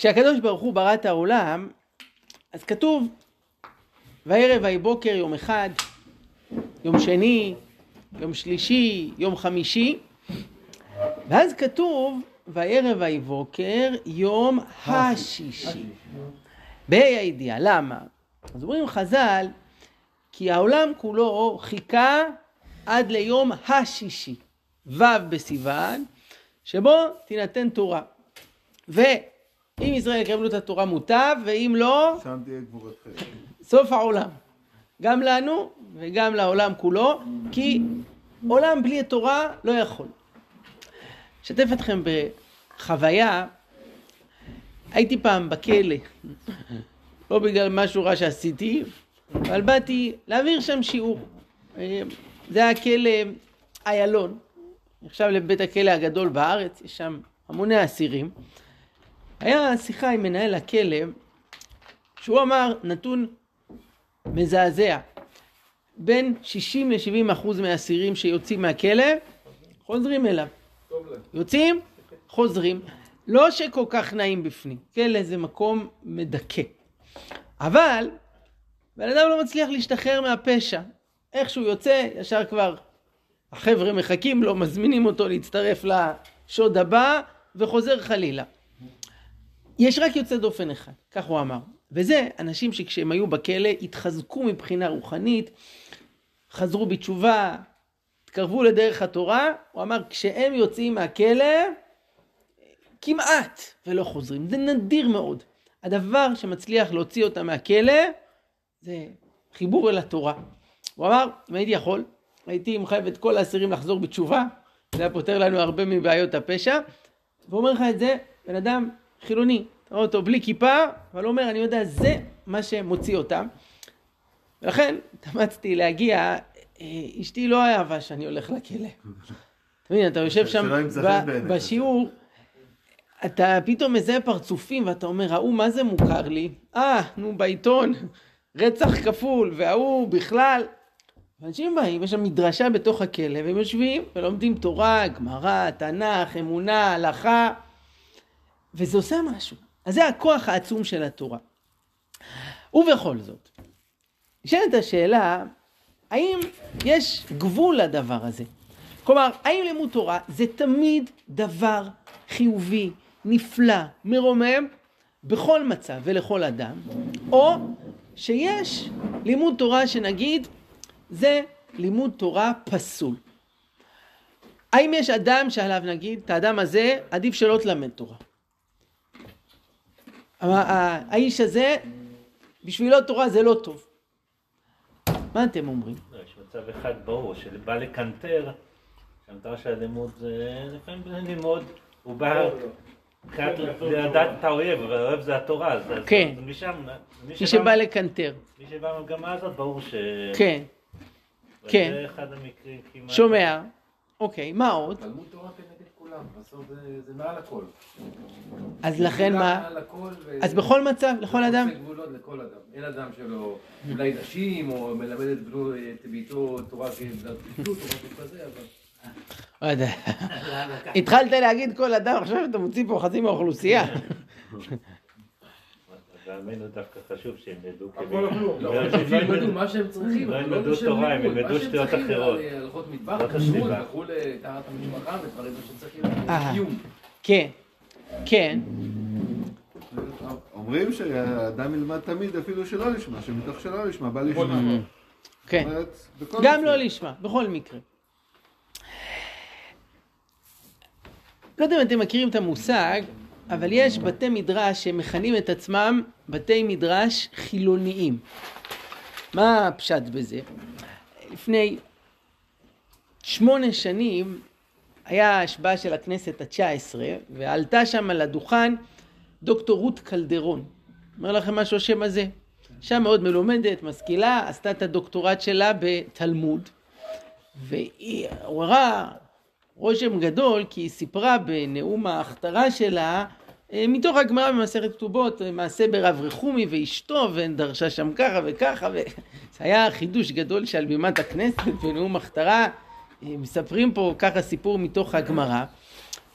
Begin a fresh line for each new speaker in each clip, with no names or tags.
כשהקדוש ברוך הוא ברא את העולם, אז כתוב, וערב ויהי בוקר יום אחד, יום שני, יום שלישי, יום חמישי, ואז כתוב, וערב ויהי בוקר יום השישי. בה"א הידיעה, למה? אז אומרים חז"ל, כי העולם כולו חיכה עד ליום השישי, ו' בסיוון, שבו תינתן תורה. ואם ישראל יקבלו את התורה מוטב, ואם לא,
שם תהיה גבורתכם.
סוף העולם. גם לנו וגם לעולם כולו, כי עולם בלי התורה לא יכול. אשתף אתכם בחוויה, הייתי פעם בכלא, לא בגלל משהו רע שעשיתי, אבל באתי להעביר שם שיעור. אה, זה היה כלא איילון, נחשב לבית הכלא הגדול בארץ, יש שם המוני אסירים. היה שיחה עם מנהל הכלא, שהוא אמר נתון מזעזע. בין 60 ל-70 אחוז מהאסירים שיוצאים מהכלא, חוזרים אליו. יוצאים, חוזרים. לא שכל כך נעים בפנים, כלא זה מקום מדכא. אבל, בן אדם לא מצליח להשתחרר מהפשע. איך שהוא יוצא, ישר כבר החבר'ה מחכים לו, מזמינים אותו להצטרף לשוד הבא, וחוזר חלילה. יש רק יוצא דופן אחד, כך הוא אמר. וזה אנשים שכשהם היו בכלא התחזקו מבחינה רוחנית, חזרו בתשובה, התקרבו לדרך התורה, הוא אמר כשהם יוצאים מהכלא כמעט ולא חוזרים, זה נדיר מאוד. הדבר שמצליח להוציא אותם מהכלא זה חיבור אל התורה. הוא אמר, אם הייתי יכול, הייתי מחייב את כל האסירים לחזור בתשובה, זה היה פותר לנו הרבה מבעיות הפשע, והוא אומר לך את זה, בן אדם חילוני, אתה רואה אותו בלי כיפה, אבל הוא אומר, אני יודע, זה מה שמוציא אותם. ולכן התאמצתי להגיע, אה, אשתי לא אהבה שאני הולך לכלא. אתה מבין, אתה יושב שם
בעיניך.
בשיעור, אתה פתאום מזהה פרצופים ואתה אומר, ההוא מה זה מוכר לי? אה, נו בעיתון, רצח כפול, וההוא בכלל. אנשים באים, יש שם מדרשה בתוך הכלא, והם יושבים ולומדים תורה, גמרא, תנ"ך, אמונה, הלכה, וזה עושה משהו. אז זה הכוח העצום של התורה. ובכל זאת, נשאלת השאלה, האם יש גבול לדבר הזה? כלומר, האם לימוד תורה זה תמיד דבר חיובי, נפלא, מרומם, בכל מצב ולכל אדם, או שיש לימוד תורה שנגיד זה לימוד תורה פסול. האם יש אדם שעליו נגיד, את האדם הזה עדיף שלא תלמד תורה. ה- ה- האיש הזה, בשבילו תורה זה לא טוב. מה אתם אומרים?
לא, יש מצב אחד ברור, שבא לקנטר, שהמטרה של הלימוד זה לפעמים ללמוד, הוא בא לדעת את האויב, והאויב זה התורה, אז
כן.
משם, מי
מי שבא לקנטר.
מי שבא במגמה הזאת, ברור ש...
כן, כן.
זה אחד המקרים כמעט...
שומע. אוקיי, מה עוד?
תלמוד תורה זה, זה מעל הכל.
אז לכן מה? אז בכל מצב, לכל אדם?
עושה גבולות לכל אדם. אין אדם שלא, אולי נשים, או מלמד את ביתו תורה פשטות, או משהו כזה, אבל...
לא יודע. התחלת להגיד כל אדם, עכשיו אתה מוציא פה חצי מהאוכלוסייה.
ועמנו דווקא חשוב שהם ידעו
הכל
כדי...
או כלום.
לא,
לא,
שהם
לא
ילמדו
ילמדו-
מה שהם צריכים,
לא
אבל
ילמדו
בשם
תורה, הם. ילמדו
מה שהם
שטויות
צריכים,
אחרות.
על הלכות מטבח. הלכו לטהרת המשפחה ודברים שצריכים
אה.
קיום.
כן, כן,
אומרים שהאדם ילמד תמיד אפילו שלא לשמה, שמתוך שלא לשמה בא לשמה.
כן. גם. לא לשמה, בכל מקרה. לא יודע אם אתם מכירים את המושג, אבל יש בתי מדרש שמכנים את עצמם בתי מדרש חילוניים. מה הפשט בזה? לפני שמונה שנים היה השבעה של הכנסת התשע עשרה, ועלתה שם על הדוכן דוקטור רות קלדרון. אומר לכם משהו השם הזה? אישה מאוד מלומדת, משכילה, עשתה את הדוקטורט שלה בתלמוד, והיא עוררה רושם גדול כי היא סיפרה בנאום ההכתרה שלה מתוך הגמרא במסכת כתובות, אה, מעשה ברב רחומי ואשתו, ודרשה שם ככה וככה, וזה היה חידוש גדול שעל בימת הכנסת בנאום הכתרה, אה, מספרים פה ככה סיפור מתוך הגמרא,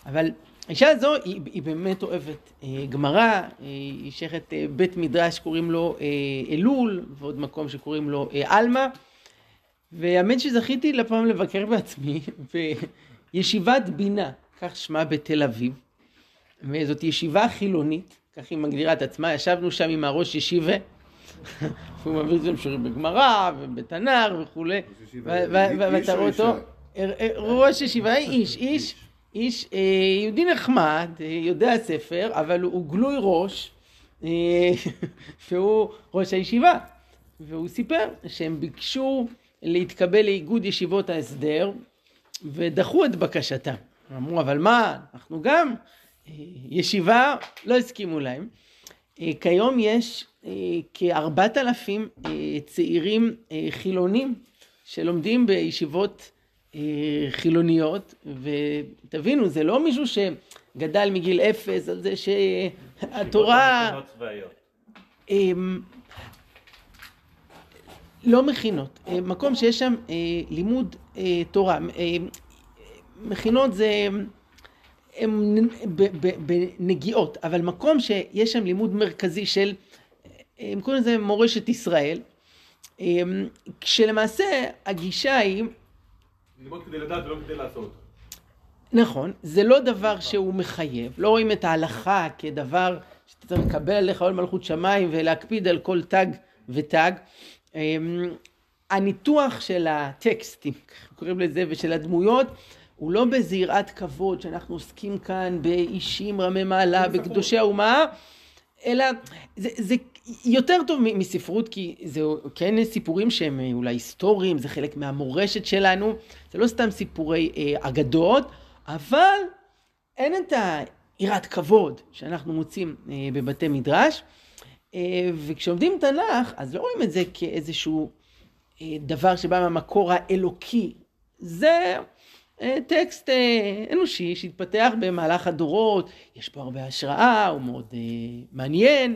אבל האישה הזו היא, היא באמת אוהבת אה, גמרא, אה, היא שייכת אה, בית מדרש שקוראים לו אה, אלול, ועוד מקום שקוראים לו אה, עלמה, והאמת שזכיתי לפעם לבקר בעצמי בישיבת בינה, כך שמה בתל אביב, וזאת ישיבה חילונית, כך היא מגדירה את עצמה, ישבנו שם עם הראש ישיבה, הוא מעביר את זה שיעורים בגמרא ובתנ"ך וכולי, ואתה רואה אותו,
אישה?
אה, ראש ישיבה, איש, איש, איש אה, יהודי נחמד, אה, יודע ספר, אבל הוא גלוי ראש, אה, והוא ראש הישיבה. והוא סיפר שהם ביקשו להתקבל לאיגוד ישיבות ההסדר, ודחו את בקשתם. אמרו, אבל מה, אנחנו גם אה, ישיבה, לא הסכימו להם. אה, כיום יש אה, כארבעת אלפים אה, צעירים חילונים שלומדים בישיבות חילוניות, ותבינו, זה לא מישהו שגדל מגיל אפס על זה שהתורה... אמ, לא מכינות, מקום שיש שם לימוד תורה. מכינות זה הם בנגיעות, אבל מקום שיש שם לימוד מרכזי של, הם קוראים לזה מורשת ישראל, כשלמעשה הגישה היא
ללמוד כדי לדעת ולא כדי לעשות.
נכון, זה לא דבר שהוא מחייב, לא רואים את ההלכה כדבר שאתה צריך לקבל עליך עול מלכות שמיים ולהקפיד על כל תג ותג. הניתוח של הטקסטים, קוראים לזה, ושל הדמויות, הוא לא באיזה יראת כבוד שאנחנו עוסקים כאן באישים רמי מעלה, בקדושי האומה, אלא זה, זה יותר טוב מספרות, כי זה כן סיפורים שהם אולי היסטוריים, זה חלק מהמורשת שלנו, זה לא סתם סיפורי אה, אגדות, אבל אין את היראת כבוד שאנחנו מוצאים אה, בבתי מדרש, אה, וכשלומדים תנ"ך, אז לא רואים את זה כאיזשהו אה, דבר שבא מהמקור האלוקי. זה טקסט אה, אנושי שהתפתח במהלך הדורות, יש פה הרבה השראה, הוא מאוד אה, מעניין.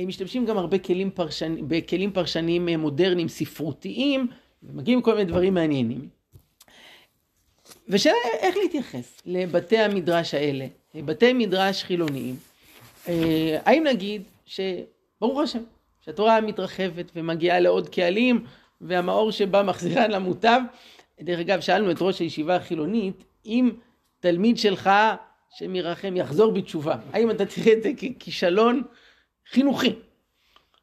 משתמשים גם הרבה כלים פרשנ... בכלים פרשניים אה, מודרניים ספרותיים, ומגיעים כל מיני דברים מעניינים. ושאלה איך להתייחס לבתי המדרש האלה, בתי מדרש חילוניים. אה, האם נגיד שברוך השם, שהתורה מתרחבת ומגיעה לעוד קהלים והמאור שבה מחזירן למוטב. דרך אגב, שאלנו את ראש הישיבה החילונית, אם תלמיד שלך, השם ירחם, יחזור בתשובה, האם אתה תראה את זה ככישלון חינוכי?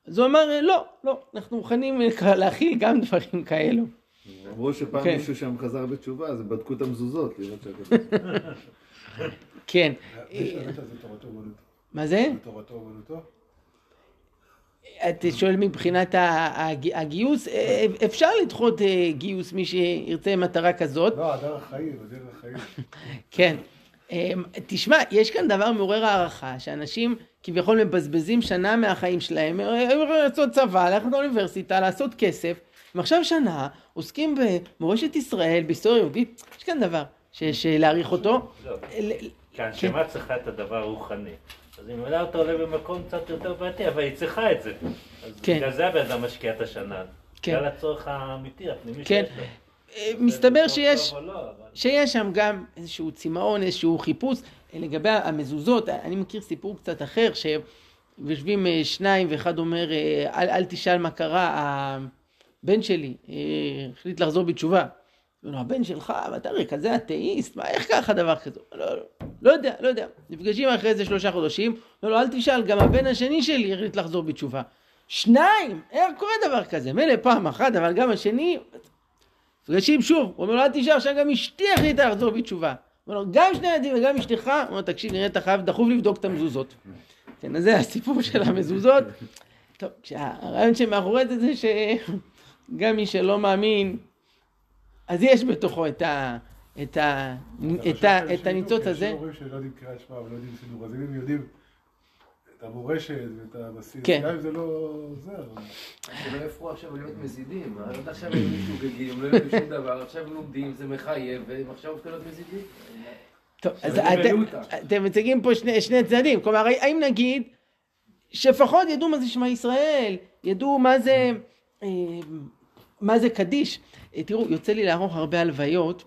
אז הוא אמר, לא, לא, אנחנו מוכנים להכיל גם דברים כאלו.
אמרו שפעם
כן.
מישהו שם חזר בתשובה, אז הם בדקו את המזוזות, לראות.
כן.
אומנותו.
מה זה?
תורתו אומנותו?
אתה שואל מבחינת הגיוס, אה, אפשר לדחות אה, גיוס מי שירצה מטרה כזאת,
לא, הדרך חיים, הדרך חיים.
כן. אמ, תשמע, יש כאן דבר מעורר הערכה, שאנשים כביכול מבזבזים שנה מהחיים שלהם, הם יכולים לעשות צבא, ללכת לאוניברסיטה, לעשות כסף, הם עכשיו שנה עוסקים במורשת ישראל, בהיסטוריה יהודית, יש כאן דבר שיש אה, להעריך אותו.
לא. כי הנשמה צריכה את הדבר הרוחני. אז ממילא אתה עולה במקום קצת יותר בעייתי, אבל היא צריכה את זה. אז
כן.
בגלל זה הבן אדם משקיע את השנה.
כן.
בגלל הצורך האמיתי, הפנימי
כן.
שיש לו.
אה, מסתבר שיש...
לא, אבל-
שיש שם גם איזשהו צמאון, איזשהו חיפוש. לגבי המזוזות, אני מכיר סיפור קצת אחר, שיושבים אה, שניים ואחד אומר, אה, אל, אל תשאל מה קרה, הבן שלי אה, החליט לחזור בתשובה. אומר, הבן שלך, ואתה הרי כזה אתאיסט, מה, איך ככה דבר כזה? לא, לא, לא יודע, לא יודע. נפגשים אחרי איזה שלושה חודשים, אומר לו, אל תשאל, גם הבן השני שלי החליט לחזור בתשובה. שניים, איך קורה דבר כזה? מילא פעם אחת, אבל גם השני, נפגשים שוב, הוא אומר לו אל תשאר, עכשיו גם אשתי החליטה לחזור בתשובה. הוא אומר לו גם שני ילדים וגם אשתך, הוא אומר תקשיב נראה אתה חייב דחוף לבדוק את המזוזות. כן, אז זה הסיפור של המזוזות. טוב, הרעיון שמאחורי זה זה שגם מי שלא מאמין, אז יש בתוכו את ה... את, ה, את, ה, את הניצוץ הזה.
יש הורים שלא יודעים קריאת שמע ולא יודעים סידור, אז אם הם יודעים את המורשת ואת הבסיס,
כן.
גם אם זה לא עוזר.
שלא יהפכו עכשיו להיות מזידים. עד עכשיו הם משוגגים, לא יודעים שום דבר, עכשיו לומדים, זה מחייב, והם עכשיו הופכים להיות מזידים.
טוב, אז אתם, מציגים פה שני, שני צדדים, כלומר האם נגיד שלפחות ידעו מה זה שמע ישראל, ידעו מה זה, אה, מה זה קדיש. אה, תראו, יוצא לי לערוך הרבה הלוויות,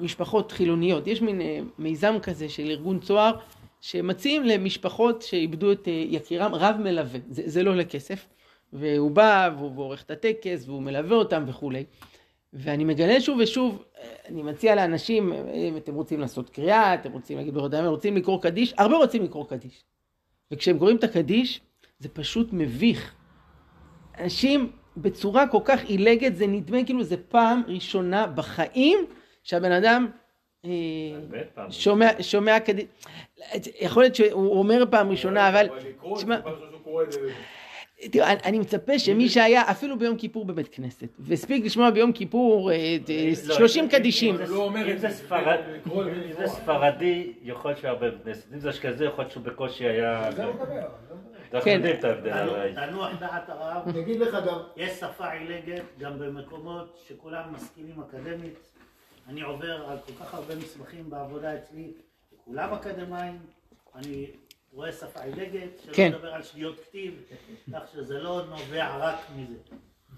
משפחות חילוניות. יש מין אה, מיזם כזה של ארגון צוהר, שמציעים למשפחות שאיבדו את אה, יקירם רב מלווה. זה, זה לא עולה כסף. והוא בא, והוא עורך את הטקס, והוא מלווה אותם וכולי. ואני מגלה שוב ושוב, אני מציע לאנשים, אם אתם רוצים לעשות קריאה, אתם רוצים להגיד ברודם, אתם רוצים לקרוא קדיש, הרבה רוצים לקרוא קדיש. וכשהם קוראים את הקדיש, זה פשוט מביך. אנשים בצורה כל כך עילגת, זה נדמה כאילו זה פעם ראשונה בחיים שהבן אדם אה, שומע, שומע קדיש. יכול להיות שהוא אומר פעם ראשונה, אבל... תשמע,
שהוא.
תראו, אני, מצפה שמי שהיה אפילו ביום כיפור בבית כנסת, והספיק לשמוע ביום כיפור אה, אה,
לא,
30 קדישים,
אם זה-
לא
אם זה ספרדי, יכול להיות שהרבה בכנסת. אם זה אשכנזי, יכול להיות שהוא בקושי היה...
מדבר, מדבר.
אנחנו
כן.
יודעים את ההבדל
תנוח-
הרי.
תנוח דעת הרב,
אני אגיד לך גם,
יש שפה עילגת גם במקומות שכולם מסכימים אקדמית. אני עובר על כל כך הרבה מסמכים בעבודה אצלי, כולם אקדמאים, אני רואה שפה עילגת, שלא
כן.
לדבר על שגיאות כתיב, כך שזה לא נובע רק מזה.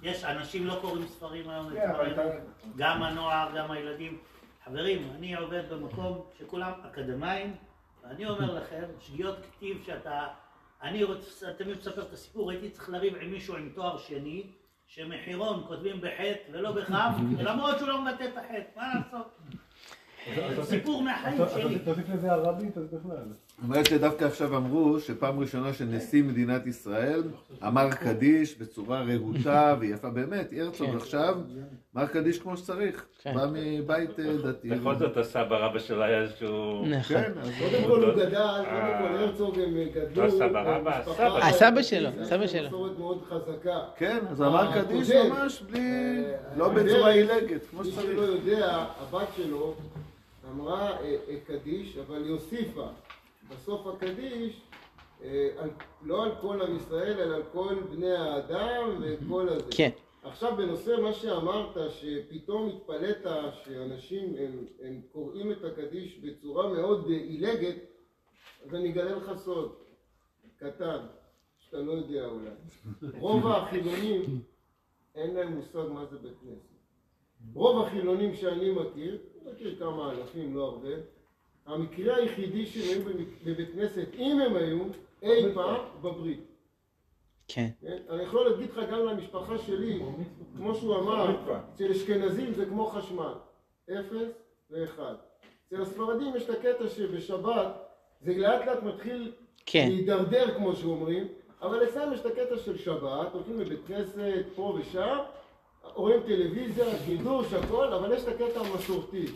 יש אנשים לא קוראים ספרים היום,
כן,
גם הנוער, גם הילדים. חברים, אני עובד במקום שכולם אקדמאים, ואני אומר לכם, שגיאות כתיב שאתה... אני רוצה, תמיד מספר את הסיפור, הייתי צריך לריב עם מישהו עם תואר שני, שמחירון כותבים בחטא ולא בכף, למרות שהוא לא מבטא את החטא, מה לעשות? סיפור מהחיים שלי.
תוסיף לזה ערבית, אז בכלל.
אומרת שדווקא עכשיו אמרו שפעם ראשונה שנשיא מדינת ישראל אמר קדיש בצורה רהוטה ויפה, באמת, הרצוג
כן.
עכשיו אמר קדיש כמו שצריך,
כן.
בא מבית אה, דתי.
בכל זאת הסבא רבא שלו היה איזשהו...
נכון.
כן, אז
קודם כל הוא גדל, קודם כל הרצוג הם גדלו,
לא סבא
אה,
רבא, הסבא.
הסבא שלו,
יש
הסבא
להם
שלו.
מסורת מאוד חזקה.
כן, אז אמר קדיש ממש בלי,
אה,
לא בצורה עילגת, כמו
מי
שצריך.
שלא יודע, הבת שלו אמרה אה, אה, קדיש, אבל היא הוסיפה בסוף הקדיש, אה, על- לא על כל עם ישראל, אלא על כל בני האדם וכל הזה.
כן.
עכשיו בנושא מה שאמרת, שפתאום התפלאת שאנשים הם, הם קוראים את הקדיש בצורה מאוד אה, עילגת, אז אני אגלה לך סוד קטן, שאתה לא יודע אולי. רוב החילונים אין להם מושג מה זה בית כנסת. רוב החילונים שאני מכיר, אני מכיר כמה אלפים, לא הרבה, המקרה היחידי שהם היו בבית כנסת, אם הם היו, אי פעם, בברית.
כן.
כן? אני יכול להגיד לך גם למשפחה שלי, כמו שהוא אמר, אצל אשכנזים זה כמו חשמל, אפס ואחד. אצל הספרדים יש את הקטע שבשבת זה לאט לאט מתחיל
כן.
להידרדר כמו שאומרים, אבל אצלם יש את הקטע של שבת, הולכים לבית כנסת פה ושם, רואים טלוויזיה, קידוש, הכל, אבל יש את הקטע המסורתי.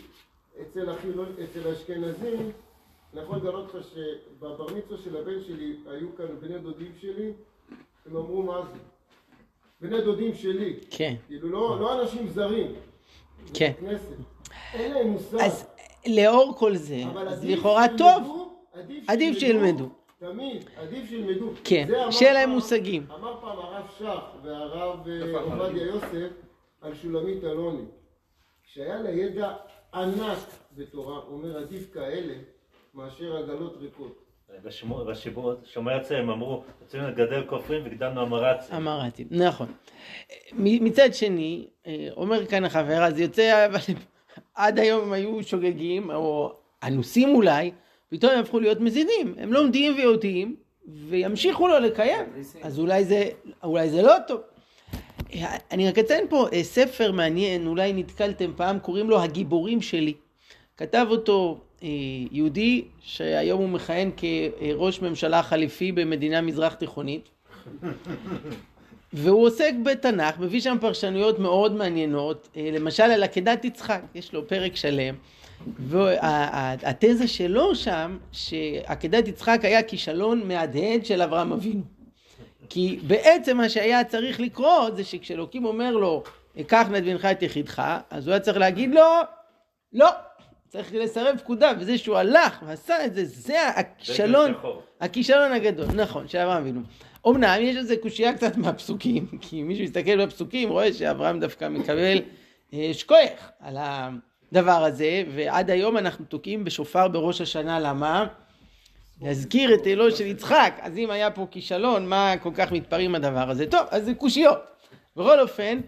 אצל, החילון, אצל האשכנזים, אני יכול לגלות לך שבבר מצווה של הבן שלי היו כאן בני דודים שלי, הם אמרו מה זה? בני דודים שלי,
כן.
כאילו לא, לא אנשים זרים,
כן.
אין להם מושג.
אז לאור כל זה, אז לכאורה טוב,
עדיף
שילמדו.
תמיד, עדיף שילמדו.
כן, שיהיה להם מושגים.
אמר פעם הרב שך והרב אה,
נכון,
עובדיה יוסף על שולמית אלוני, שהיה לה ידע ענק בתורה, הוא אומר עדיף כאלה מאשר עגלות ריקות.
בשמו- בשיבור- שומר הצלם הם אמרו, רצינו לגדל כופרים והקדמנו המרצים.
אמרתי, נכון. מצד שני, אה, אומר כאן החבר, אז יוצא, אבל עד היום הם היו שוגגים, או אנוסים אולי, פתאום הם הפכו להיות מזידים. הם לומדים ויודעים, וימשיכו לא לקיים. אז אולי זה, אולי זה לא טוב. אני רק אציין פה אה, ספר מעניין, אולי נתקלתם פעם, קוראים לו הגיבורים שלי. כתב אותו אה, יהודי שהיום הוא מכהן כראש ממשלה חליפי במדינה מזרח תיכונית. והוא עוסק בתנ"ך, מביא שם פרשנויות מאוד מעניינות, אה, למשל על עקדת יצחק, יש לו פרק שלם, והתזה שלו שם, שעקדת יצחק היה כישלון מהדהד של אברהם אבינו. כי בעצם מה שהיה צריך לקרות זה שכשאלוקים אומר לו, קח נא את בנך את יחידך, אז הוא היה צריך להגיד לו, לא, צריך לסרב פקודה, וזה שהוא הלך ועשה את זה, זה הכישלון. הכישלון הגדול, נכון, של אברהם אבינו. אמנם יש איזה קושייה קצת מהפסוקים, כי מישהו יסתכל בפסוקים רואה שאברהם דווקא מקבל אה, שכוח על הדבר הזה, ועד היום אנחנו תוקעים בשופר בראש השנה, למה? להזכיר את אלו של יצחק, אז אם היה פה כישלון, מה כל כך מתפרעים הדבר הזה? טוב, אז זה קושיות. בכל אופן,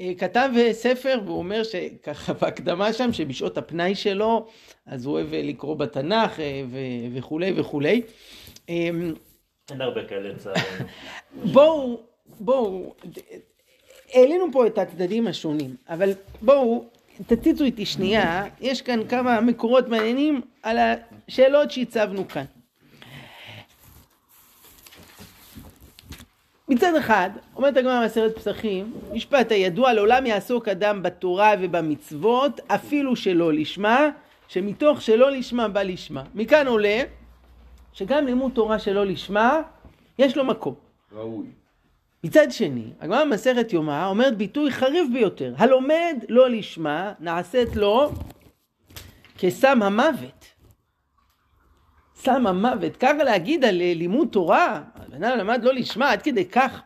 אה, כתב ספר והוא אומר שככה בהקדמה שם שבשעות הפנאי שלו אז הוא אוהב אה, לקרוא בתנ"ך אה, ו- וכולי וכולי. אמ,
אין הרבה כאלה צערים.
בואו, בואו, העלינו פה את הצדדים השונים, אבל בואו, תציצו איתי שנייה, יש כאן כמה מקורות מעניינים על השאלות שהצבנו כאן. מצד אחד, אומרת הגמרא בעשרת פסחים, משפט הידוע, לעולם יעסוק אדם בתורה ובמצוות, אפילו שלא לשמה, שמתוך שלא לשמה בא לשמה. מכאן עולה שגם לימוד תורה שלא לשמה, יש לו מקום.
ראוי.
מצד שני, הגמרא במסכת יומא אומרת ביטוי חריף ביותר, הלומד לא לשמה, נעשית לו כסם המוות. סם המוות, ככה להגיד על אה, לימוד תורה, הבן אדם למד לא לשמה, עד כדי כך.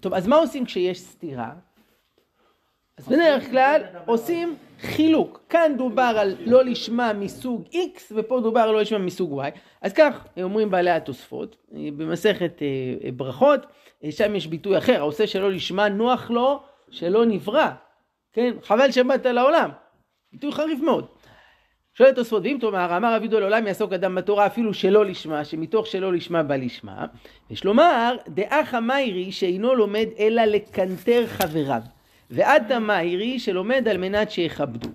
טוב, אז מה עושים כשיש סתירה? אז בדרך כלל עושים חילוק. כאן דובר על לא לשמה מסוג X, ופה דובר על לא לשמה מסוג Y. אז כך אומרים בעלי התוספות, אה, במסכת אה, ברכות, אה, שם יש ביטוי אחר, העושה שלא לשמה נוח לו שלא נברא. כן, חבל שבאת לעולם. ביטוי חריף מאוד. שואל התוספות, ואם תאמר, אמר אבידו לעולם יעסוק אדם בתורה אפילו שלא לשמה, שמתוך שלא לשמה בא לשמה, יש לומר, דאחא מאירי שאינו לומד אלא לקנטר חבריו, ועתה מאירי שלומד על מנת שיכבדו.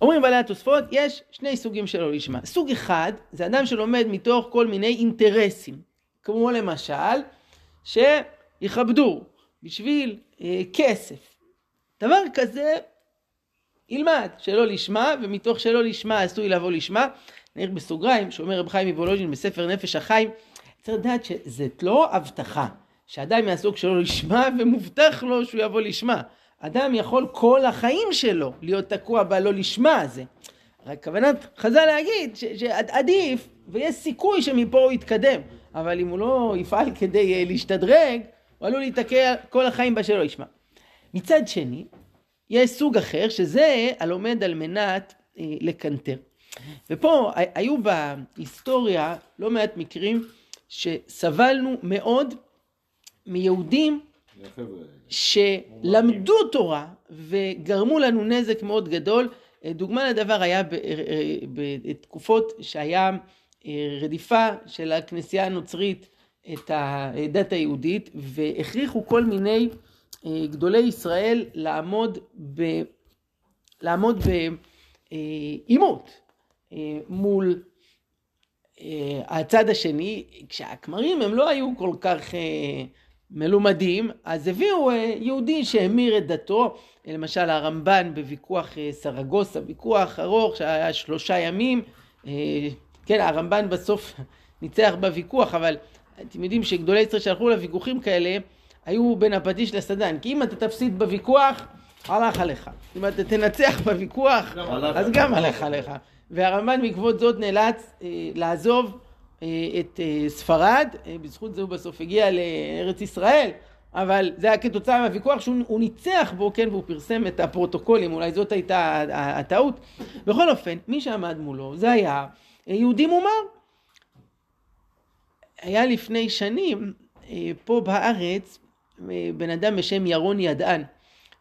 אומרים בעלי התוספות, יש שני סוגים שלא לשמה. סוג אחד, זה אדם שלומד מתוך כל מיני אינטרסים, כמו למשל, שיכבדו בשביל אה, כסף. דבר כזה ילמד, שלא לשמה, ומתוך שלא לשמה עשוי לבוא לשמה. נעיר בסוגריים, שאומר רב חיים מוולוז'ין בספר נפש החיים, צריך לדעת שזאת לא הבטחה, שאדם יעסוק שלא לשמה ומובטח לו שהוא יבוא לשמה. אדם יכול כל החיים שלו להיות תקוע בלא לשמה הזה. רק כוונת חז"ל להגיד ש- שעדיף ויש סיכוי שמפה הוא יתקדם, אבל אם הוא לא יפעל כדי אה, להשתדרג, הוא עלול להיתקע כל החיים בשלא לשמה. מצד שני, יש סוג אחר שזה הלומד על מנת אה, לקנטר. ופה היו בהיסטוריה לא מעט מקרים שסבלנו מאוד מיהודים. שלמדו תורה וגרמו לנו נזק מאוד גדול. אה, דוגמה לדבר היה אה, בתקופות שהיה רדיפה של הכנסייה הנוצרית את הדת היהודית והכריחו כל מיני גדולי ישראל לעמוד ב... לעמוד בעימות אה, מול אה, הצד השני, כשהכמרים הם לא היו כל כך אה, מלומדים, אז הביאו אה, יהודי שהמיר את דתו, אה, למשל הרמב"ן בוויכוח אה, סרגוסה, ויכוח ארוך שהיה שלושה ימים, אה, כן הרמב"ן בסוף ניצח בוויכוח, אבל אתם יודעים שגדולי ישראל שהלכו לוויכוחים כאלה, היו בין הפטיש לסדן, כי אם אתה תפסיד בוויכוח, הלך עליך. אם אתה תנצח בוויכוח, אז גם הלך עליך. והרמב"ן בעקבות זאת נאלץ אה, לעזוב אה, את אה, ספרד, אה, בזכות זה הוא בסוף הגיע לארץ ישראל, אבל זה היה כתוצאה מהוויכוח שהוא הוא ניצח בו, כן, והוא פרסם את הפרוטוקולים, אולי זאת הייתה הטעות. בכל אופן, מי שעמד מולו זה היה יהודי מומר. היה לפני שנים פה בארץ בן אדם בשם ירון ידען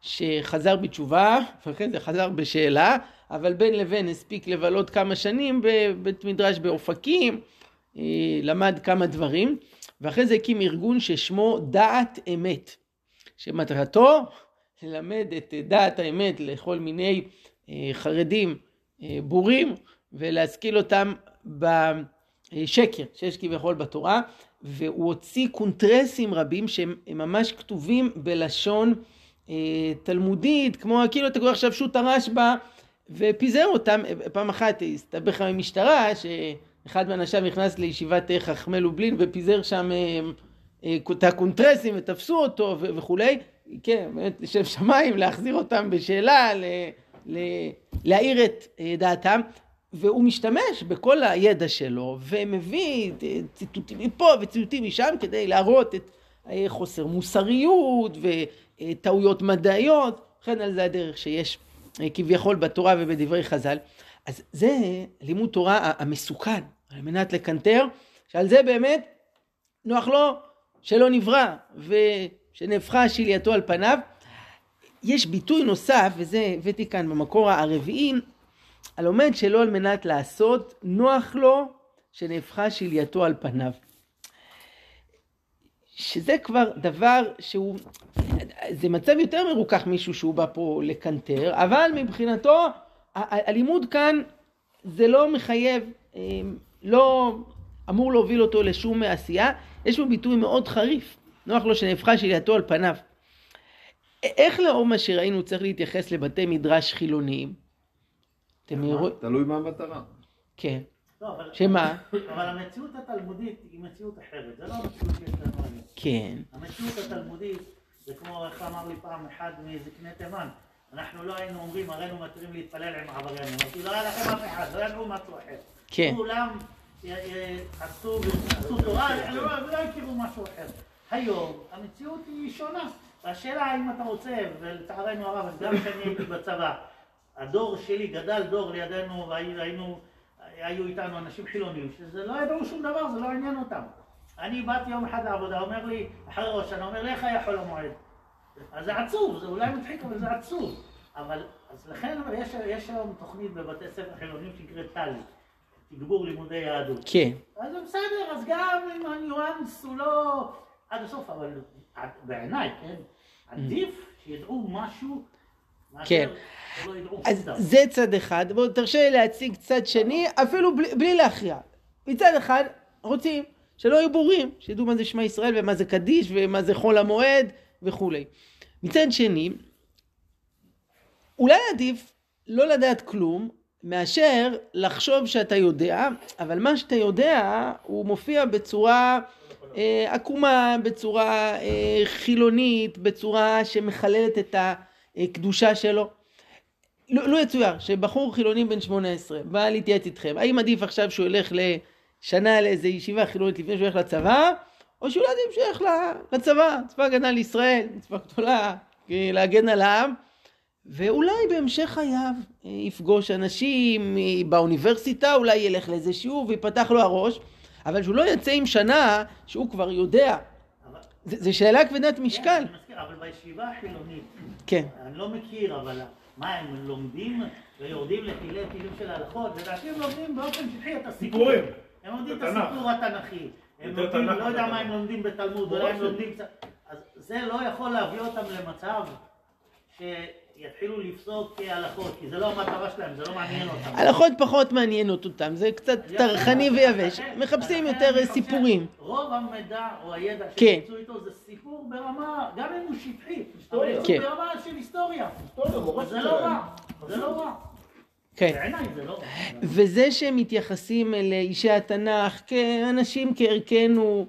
שחזר בתשובה ואחרי זה חזר בשאלה אבל בין לבין הספיק לבלות כמה שנים בבית מדרש באופקים אה, למד כמה דברים ואחרי זה הקים ארגון ששמו דעת אמת שמטרתו ללמד את דעת האמת לכל מיני אה, חרדים אה, בורים ולהשכיל אותם בשקר שיש כביכול בתורה והוא הוציא קונטרסים רבים שהם הם ממש כתובים בלשון אה, תלמודית כמו כאילו אתה קורא עכשיו שו"ת הרשב"א ופיזר אותם. פעם אחת הסתבך עם משטרה שאחד מאנשיו נכנס לישיבת חכמי לובלין ופיזר שם אה, אה, את הקונטרסים ותפסו אותו ו- וכולי. כן באמת לשם שמיים להחזיר אותם בשאלה ל- ל- להאיר את אה, דעתם והוא משתמש בכל הידע שלו ומביא אה, ציטוטים מפה וציטוטים משם כדי להראות את אה, חוסר מוסריות וטעויות מדעיות, וכן על זה הדרך שיש אה, כביכול בתורה ובדברי חז"ל. אז זה לימוד תורה המסוכן, על מנת לקנטר, שעל זה באמת נוח לו שלא נברא ושנהפכה שלייתו על פניו. יש ביטוי נוסף, וזה הבאתי כאן במקור הרביעי, הלומד שלא על מנת לעשות, נוח לו שנהפכה שלייתו על פניו. שזה כבר דבר שהוא, זה מצב יותר מרוכך מישהו שהוא בא פה לקנטר, אבל מבחינתו הלימוד כאן זה לא מחייב, אה, לא אמור להוביל אותו לשום עשייה, יש פה ביטוי מאוד חריף, נוח לו שנהפכה שלייתו על פניו. איך לאור מה שראינו צריך להתייחס לבתי מדרש חילוניים? אתם רואים?
תלוי מה המטרה.
כן.
לא,
שמה?
אבל המציאות התלמודית היא מציאות אחרת, זה לא המציאות שיש לנו היום.
כן.
המציאות התלמודית זה כמו, איך אמר לי פעם אחד מזקני תימן, אנחנו לא היינו אומרים, הרינו מתירים להתפלל עם עבריינים, כי לא היה לכם אף אחד, לא ידעו משהו אחר.
כן.
כולם עשו תורה, לא- לא הכירו משהו אחר. היום המציאות היא שונה. והשאלה האם אתה רוצה, ולצערנו הרב, גם כשאני הייתי בצבא, הדור שלי גדל דור לידינו והיינו, היו איתנו אנשים חילונים, שזה לא ידעו שום דבר, זה לא עניין אותם. אני באתי יום אחד לעבודה, אומר לי, אחרי ראש שנה, אומר לי, איך היה חול המועד? אז זה עצוב, זה אולי מצחיק, אבל זה עצוב. אבל, אז לכן, יש, יש היום תוכנית בבתי ספר חילונים שנקראת טלי, תגבור לימודי יהדות.
כן.
אז זה בסדר, אז גם אם הניואנס הוא לא עד הסוף, אבל בעיניי, כן, עדיף שידעו משהו,
כן.
ידעו
אז. זה צד אחד, בואו תרשה לי להציג צד שני, אפילו בלי, בלי להכריע. מצד אחד, רוצים שלא יהיו בורים, שידעו מה זה שמע ישראל ומה זה קדיש ומה זה חול המועד וכולי. מצד שני, אולי עדיף לא לדעת כלום, מאשר לחשוב שאתה יודע, אבל מה שאתה יודע הוא מופיע בצורה אה, עקומה, בצורה אה, חילונית, בצורה שמחללת את הקדושה שלו. לו לו יצויר שבחור חילוני בן 18 בא להתייעץ איתכם, האם עדיף עכשיו שהוא ילך לשנה לאיזה ישיבה חילונית לפני שהוא ילך לצבא, או שאולי עדיף שהוא ילך לצבא, צבא הגנה לישראל, מצווה גדולה, אה, להגן על העם, ואולי בהמשך חייו אה, יפגוש אנשים אה, באוניברסיטה, אולי ילך לאיזה שיעור ויפתח לו הראש, אבל שהוא לא יצא עם שנה שהוא כבר יודע. זו שאלה כבדת משקל.
מזכיר, אבל בישיבה החילונית,
כן.
אני לא מכיר, אבל מה, הם לומדים ויורדים לתילי תילים של ההלכות? לדעתי הם לומדים באופן שטחי את הסיפור. הם לומדים את
בתנ"ך.
הסיפור התנ"כי. הם לומדים,
תנ"ך
לא יודע
בתנ"ך.
מה הם לומדים בתלמוד, אולי הם לומדים קצת... אז זה לא יכול להביא אותם למצב שיתחילו לפסוק כהלכות, כי זה לא המטרה שלהם, זה לא מעניין אותם.
הלכות פחות מעניינות אותם, זה קצת טרחני ויבש. מחפשים יותר סיפורים.
רוב המידע או הידע
כן.
שיצאו איתו זה סיפור ברמה, גם אם הוא שטחי, אבל
היסטוריה.
כן.
ברמה של היסטוריה. זה לא. רע, זה לא רע.
כן.
זה לא.
וזה שהם מתייחסים לאישי התנ"ך כאנשים כערכנו,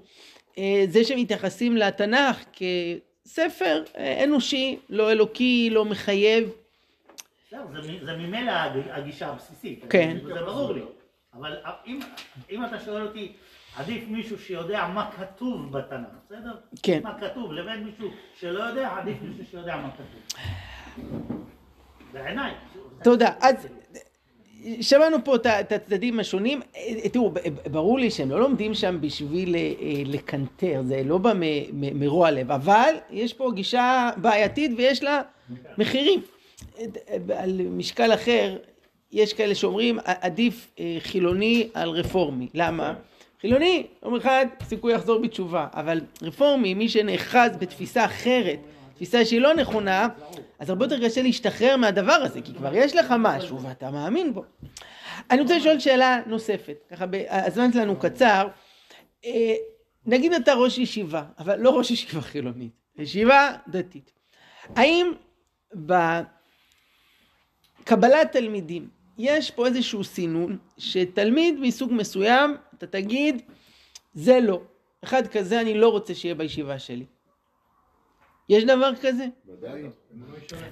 אה, זה שהם מתייחסים לתנ"ך כספר אה, אנושי, לא אלוקי, לא מחייב.
זה ממילא הג- הגישה הבסיסית.
כן.
זה ברור לי. אבל אם, אם אתה שואל אותי, עדיף מישהו שיודע מה כתוב בתנ"ך, בסדר?
כן.
מה כתוב, לבין מישהו שלא יודע, עדיף מישהו שיודע מה כתוב. בעיניי.
תודה. אז שמענו פה את הצדדים השונים. אה, תראו, ב- ב- ברור לי שהם לא לומדים שם בשביל אה, לקנטר, זה לא בא מרוע לב, אבל יש פה גישה בעייתית ויש לה מחירים. אה, על משקל אחר, יש כאלה שאומרים עדיף אה, חילוני על רפורמי. למה? חילוני, יום אחד סיכוי יחזור בתשובה, אבל רפורמי, מי שנאחז בתפיסה אחרת, תפיסה שהיא לא נכונה, אז הרבה יותר קשה להשתחרר מהדבר הזה, כי כבר יש לך משהו ואתה מאמין בו. אני רוצה לשאול שאלה נוספת, ככה הזמן שלנו קצר. אה, נגיד אתה ראש ישיבה, אבל לא ראש ישיבה חילונית, ישיבה דתית. האם בקבלת תלמידים יש פה איזשהו סינון שתלמיד מסוג מסוים, אתה תגיד, זה לא. אחד כזה אני לא רוצה שיהיה בישיבה שלי. יש דבר כזה?
ודאי.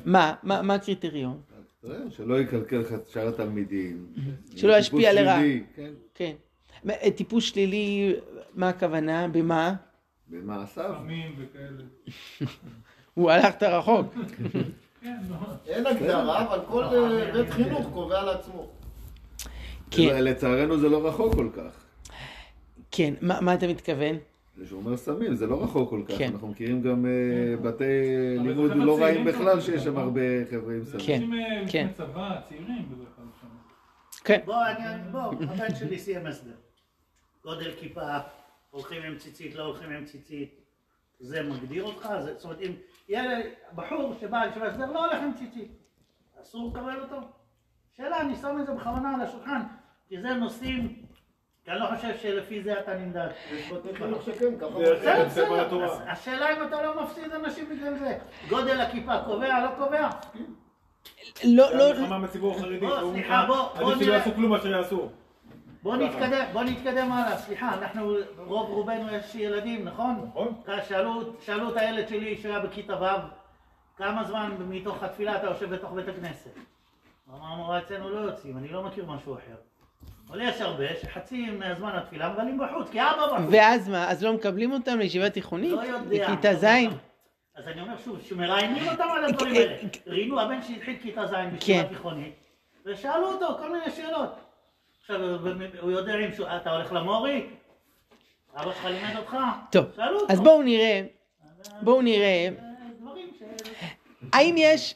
מה? מה, מה הקריטריון?
תראה, שלא יקלקל לך את שאר התלמידים.
שלא ישפיע לרעה.
כן,
כן. אה, טיפוס שלילי, מה הכוונה? במה?
במעשיו.
סמים וכאלה.
הוא הלכת רחוק.
אין הגדרה, אבל כל אה, בית חינוך קובע לעצמו.
כן,
לצערנו זה לא רחוק כל כך.
כן. מה, מה אתה מתכוון?
זה שומר סמים, זה לא רחוק כל כך.
כן.
אנחנו מכירים גם אה, בתי
אבל
לימוד לא רעים בכלל. שיש שם הרבה חבר'ה עם סמים.
כן,
אנשים אה,
כן.
לפני צבא, צעירים בדרך כלל שם.
כן.
בוא, אני, בוא, הבן שלי סיים הסדר. גודל כיפה, הולכים עם ציצית, לא הולכים עם ציצית. זה מגדיר אותך? זה, זאת אומרת, אם ילד, בחור שבא לישיבת הסדר לא הולך עם ציצית, אסור לקבל אותו? שאלה, אני שם את זה בכוונה על השולחן, כי זה נושאים, אני לא חושב שלפי זה אתה נמדד.
התורה.
אז השאלה אם אתה לא מפסיד אנשים בגלל זה. גודל הכיפה קובע, לא קובע?
לא, לא,
המלחמה בציבור החרדי.
סליחה, בוא,
עדיף
נראה.
יעשו כלום מאשר יעשו.
בוא נתקדם, בוא נתקדם הלאה, סליחה, אנחנו, רוב רובנו יש ילדים, נכון?
נכון.
שאלו, שאלו את הילד שלי שהיה בכיתה ו', כמה זמן מתוך התפילה אתה יושב בתוך בית הכנסת? הוא אמר, אצלנו לא יוצאים, אני לא מכיר משהו אחר. אבל יש הרבה שחצי מהזמן התפילה מבלים בחוץ, כי אבא בחוץ.
ואז מה, אז לא מקבלים אותם לישיבה תיכונית?
לא יודע.
בכיתה ז'?
אז אני אומר שוב, שמראיינים אותם על הדברים
כן,
האלה. ראינו הבן שהתחיל כיתה ז' בישיבה תיכונית, ושאלו אותו כל מיני שאלות. עכשיו, הוא יודע אם אתה הולך למורי? אבא שלך לימד אותך?
טוב. אז בואו נראה, בואו נראה,
אה.
האם יש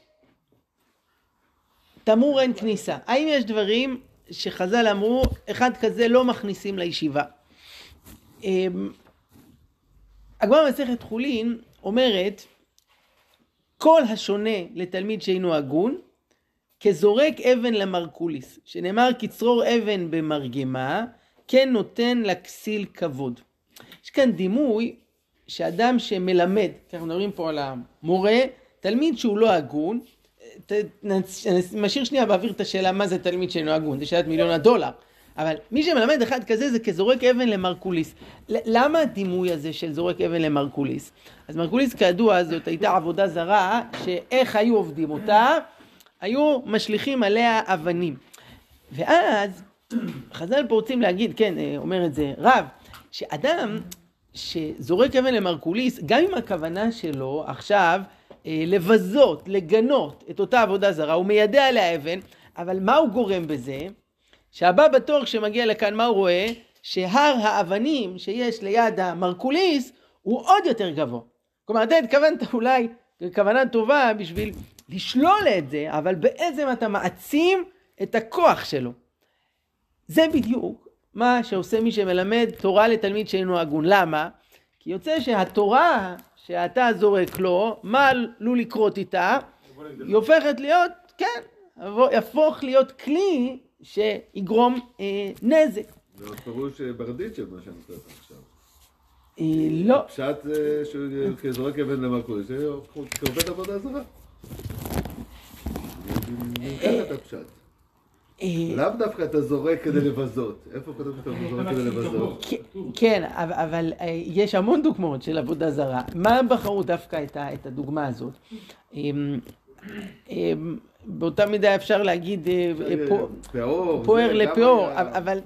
תמרור אין כניסה? האם יש דברים שחז"ל אמרו, אחד כזה לא מכניסים לישיבה? אמ, הגמרא במסכת חולין אומרת, כל השונה לתלמיד שאינו הגון, כזורק אבן למרקוליס, שנאמר כצרור אבן במרגמה, כן נותן לכסיל כבוד. יש כאן דימוי שאדם שמלמד, כי אנחנו מדברים פה על המורה, תלמיד שהוא לא הגון, נשאיר שנייה באוויר את השאלה מה זה תלמיד שאינו הגון, זה שאלת מיליון הדולר, אבל מי שמלמד אחד כזה זה כזורק אבן למרקוליס. למה הדימוי הזה של זורק אבן למרקוליס? אז מרקוליס כידוע זאת הייתה עבודה זרה, שאיך היו עובדים אותה? היו משליכים עליה אבנים. ואז חז"ל פה רוצים להגיד, כן, אה, אומר את זה רב, שאדם שזורק אבן למרקוליס, גם אם הכוונה שלו עכשיו לבזות, לגנות את אותה עבודה זרה, הוא מיידע עליה אבן, אבל מה הוא גורם בזה? שהבא בתור כשמגיע לכאן, מה הוא רואה? שהר האבנים שיש ליד המרקוליס הוא עוד יותר גבוה. כלומר, אתה התכוונת אולי כוונה טובה בשביל לשלול את זה, אבל בעצם אתה מעצים את הכוח שלו. זה בדיוק מה שעושה מי שמלמד תורה לתלמיד שאינו הגון. למה? כי יוצא שהתורה שאתה זורק לו, מה עלול לקרות איתה? היא הופכת להיות, כן, יהפוך להיות כלי שיגרום אה, נזק.
זה עוד פירוש אה, ברדיצ'ב, מה שאני לך עכשיו.
אה, לא,
פשט אה, שהוא אבן למלכות, זה כעובד עבודה זרה. ככה את הפשט.
אה,
לאו דווקא אתה זורק כדי לבזות. איפה כתוב שאתה זורק כדי לבזות?
כן, אבל, אה, יש המון דוגמאות של עבודה זרה. מה הם בחרו דווקא את, הדוגמה הזאת? אמ, אמ, באותה מידה אפשר להגיד אה. פוער
זה גם
לפאור,
היה-
אבל